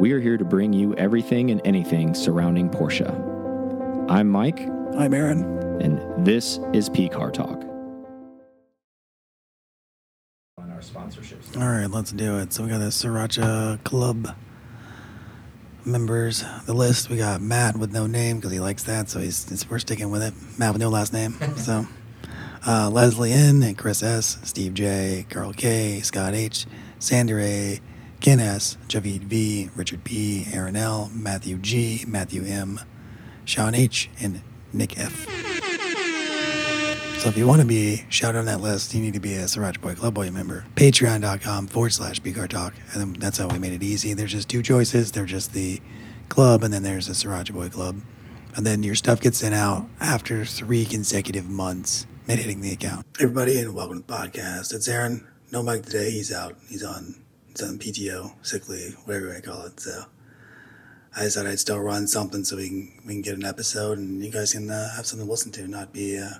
we are here to bring you everything and anything surrounding Porsche. I'm Mike, I'm Aaron. and this is P Car Talk. On our sponsorships. All right, let's do it. So we got the Sriracha Club members. The list we got Matt with no name because he likes that, so he's, he's we're sticking with it. Matt with no last name. so uh, Leslie N and Chris S, Steve J, Carl K, Scott H, Sander A, Ken S, Javid V, Richard P, Aaron L, Matthew G, Matthew M, Sean H, and Nick F. So if you want to be shouted on that list, you need to be a Sriracha Boy Club Boy member. Patreon.com forward slash PCAR Talk. And that's how we made it easy. There's just two choices. There's just the club, and then there's the Sriracha Boy Club. And then your stuff gets sent out after three consecutive months at hitting the account. Everybody, and welcome to the podcast. It's Aaron. No Mike today. He's out. He's on. On PTO, sick leave, whatever you want to call it. So I decided I'd still run something so we can we can get an episode, and you guys can uh, have something to listen to, not be. Uh,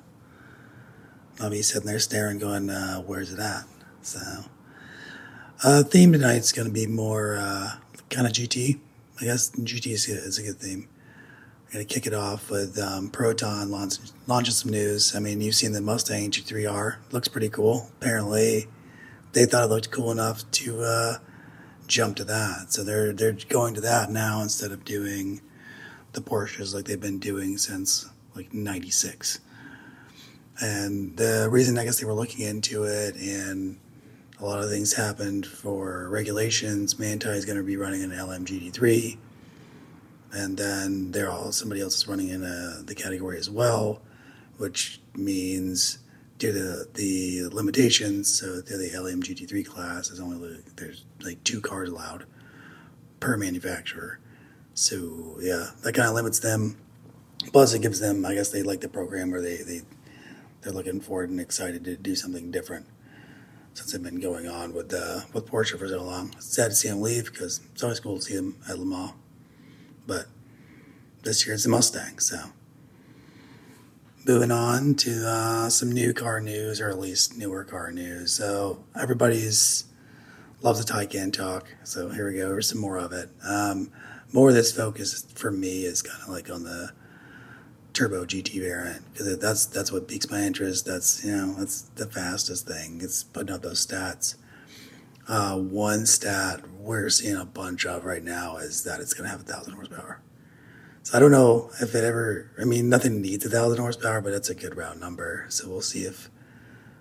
I'll be sitting there staring, going, uh, "Where's it at?" So, uh, theme tonight's going to be more uh, kind of GT. I guess GT is a, is a good theme. I'm going to kick it off with um, Proton launch, launching some news. I mean, you've seen the Mustang GT3R. Looks pretty cool. Apparently, they thought it looked cool enough to uh, jump to that. So they're they're going to that now instead of doing the Porsches like they've been doing since like '96. And the reason I guess they were looking into it, and a lot of things happened for regulations. Manthey is going to be running an LMGT3, and then they're all somebody else is running in uh the category as well, which means due to the limitations, so the the LMGT3 class is only there's like two cars allowed per manufacturer. So yeah, that kind of limits them. Plus, it gives them, I guess, they like the program where they they they're looking forward and excited to do something different since they've been going on with uh, with Porsche for so long. It's sad to see them leave because it's always cool to see them at Le Mans. But this year it's the Mustang, so moving on to uh, some new car news, or at least newer car news. So everybody's loves the Taycan talk. So here we go. Here's some more of it. Um, more of this focus for me is kind of like on the turbo GT variant because that's that's what piques my interest. That's you know that's the fastest thing. It's putting up those stats. Uh, one stat we're seeing a bunch of right now is that it's going to have a thousand horsepower. So I don't know if it ever. I mean, nothing needs a thousand horsepower, but it's a good round number. So we'll see if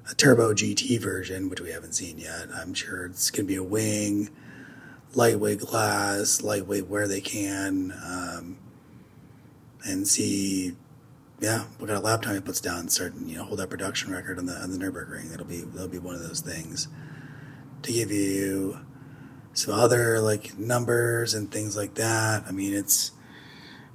a turbo GT version, which we haven't seen yet. I'm sure it's going to be a wing, lightweight glass, lightweight where they can. Um, and see, yeah, what kind of lap time he puts down, certain, you know hold that production record on the on the Nurburgring. That'll be that'll be one of those things to give you some other like numbers and things like that. I mean, it's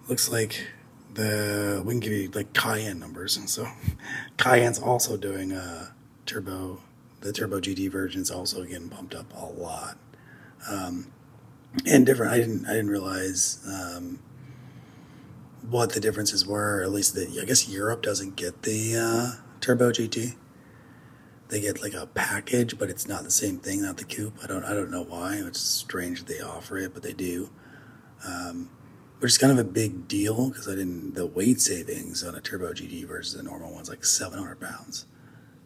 looks like the we can give you like Cayenne numbers, and so Cayenne's also doing a turbo. The turbo GT version is also getting bumped up a lot, um, and different. I didn't I didn't realize. Um, what the differences were. At least the, I guess Europe doesn't get the uh, Turbo GT. They get like a package, but it's not the same thing, not the coupe. I don't I don't know why. It's strange that they offer it, but they do. Um, which is kind of a big deal because I didn't. The weight savings on a Turbo GT versus a normal one's like 700 pounds,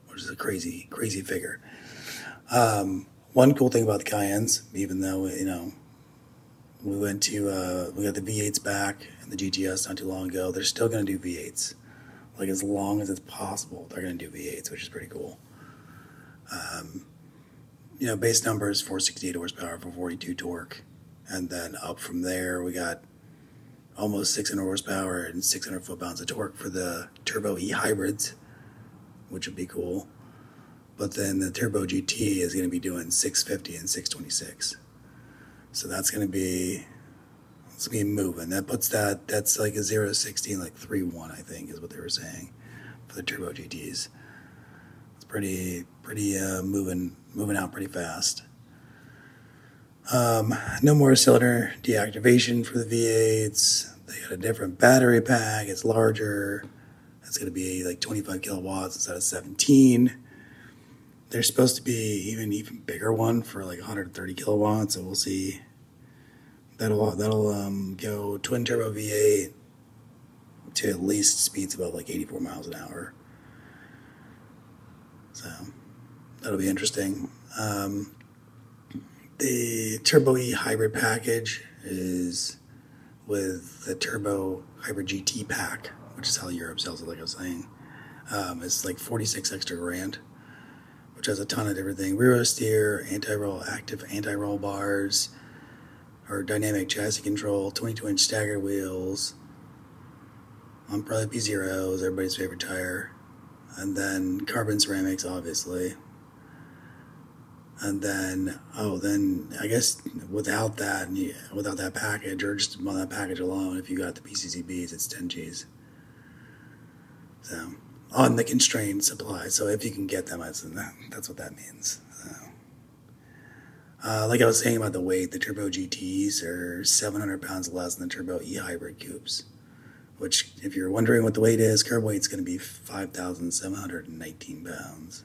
which is a crazy crazy figure. Um, one cool thing about the Cayennes, even though you know we went to uh, we got the V8s back and the GTS not too long ago. They're still going to do V8s, like as long as it's possible. They're going to do V8s, which is pretty cool. Um, you know, base numbers 468 horsepower for 42 torque, and then up from there we got almost 600 horsepower and 600 foot pounds of torque for the turbo E hybrids, which would be cool. But then the turbo GT is going to be doing 650 and 626. So that's going to be it's going to be moving. That puts that that's like a 0 to 16 like 3 1 I think is what they were saying for the turbo GTs. It's pretty pretty uh, moving moving out pretty fast. Um, no more cylinder deactivation for the V8s. They got a different battery pack. It's larger. It's going to be like 25 kilowatts instead of 17. There's supposed to be even even bigger one for like 130 kilowatts. So we'll see That'll that'll um, go twin turbo V8 to at least speeds above like 84 miles an hour. So that'll be interesting. Um, the Turbo E hybrid package is with the Turbo Hybrid GT pack, which is how Europe sells it, like I was saying. Um, it's like 46 extra grand, which has a ton of different things rear steer, anti roll, active anti roll bars, or dynamic chassis control, 22 inch staggered wheels, on probably P zeros, everybody's favorite tire, and then carbon ceramics, obviously. And then, oh, then I guess without that, without that package, or just on that package alone, if you got the PCCBs, it's 10 Gs. So, on the constrained supply. So, if you can get them, that's, that's what that means. Uh, like I was saying about the weight, the Turbo GTs are 700 pounds less than the Turbo E Hybrid Coupes, which, if you're wondering what the weight is, curb weight is going to be 5,719 pounds.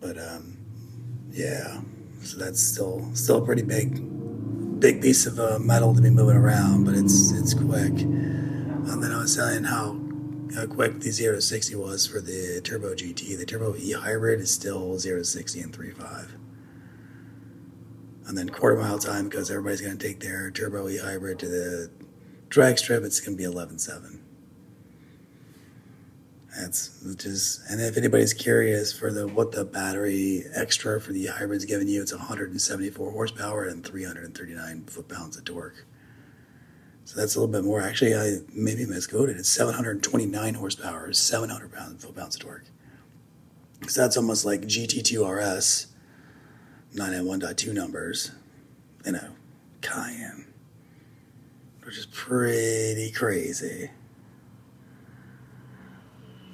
But um, yeah, so that's still still a pretty big big piece of uh, metal to be moving around, but it's it's quick. And then I was saying how how quick the zero to sixty was for the Turbo GT. The Turbo E Hybrid is still zero to sixty in three five. And then quarter mile time because everybody's going to take their Turbo E Hybrid to the drag strip. It's going to be eleven seven. That's just, and if anybody's curious for the what the battery extra for the hybrid's giving you, it's 174 horsepower and 339 foot pounds of torque. So that's a little bit more. Actually, I maybe misquoted. It's 729 horsepower, 700 pounds foot pounds of torque. So that's almost like GT2 RS 991.2 numbers in a Cayenne, which is pretty crazy.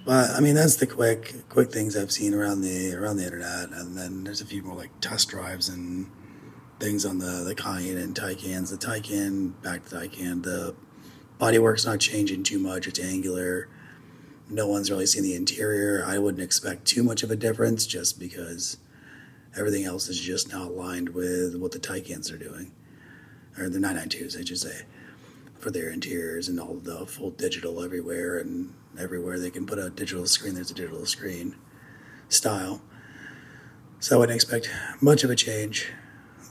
But I mean, that's the quick quick things I've seen around the around the internet, and then there's a few more like test drives and things on the the Cayenne and Taycans. The Taycan, back to Taycan, the bodywork's not changing too much. It's angular. No one's really seen the interior. I wouldn't expect too much of a difference, just because everything else is just now aligned with what the Taycans are doing, or the 992s, I should say, for their interiors and all the full digital everywhere and everywhere they can put a digital screen, there's a digital screen style. So I wouldn't expect much of a change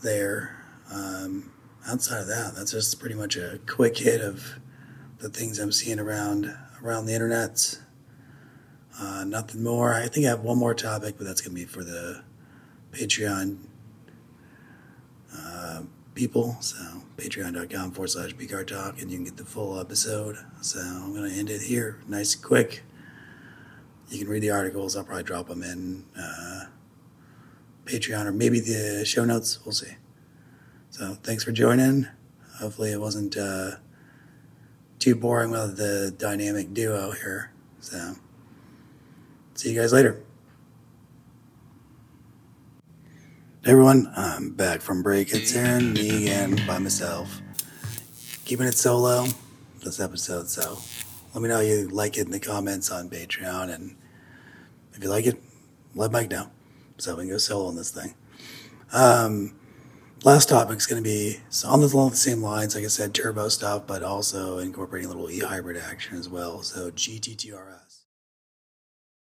there. Um, outside of that, that's just pretty much a quick hit of the things I'm seeing around around the internet. Uh, nothing more. I think I have one more topic, but that's going to be for the Patreon uh, people. So patreon.com forward slash pcar talk, and you can get the full episode. So I'm going to end it here, nice and quick. You can read the articles. I'll probably drop them in uh, Patreon or maybe the show notes. We'll see. So thanks for joining. Hopefully it wasn't uh, too boring with the dynamic duo here. So see you guys later. Everyone, I'm back from break. It's Aaron, me again, by myself. Keeping it solo this episode, so let me know you like it in the comments on Patreon, and if you like it, let Mike know so we can go solo on this thing. Um, last topic is going to be so on the, along the same lines, like I said, turbo stuff, but also incorporating a little e hybrid action as well. So GT2RS.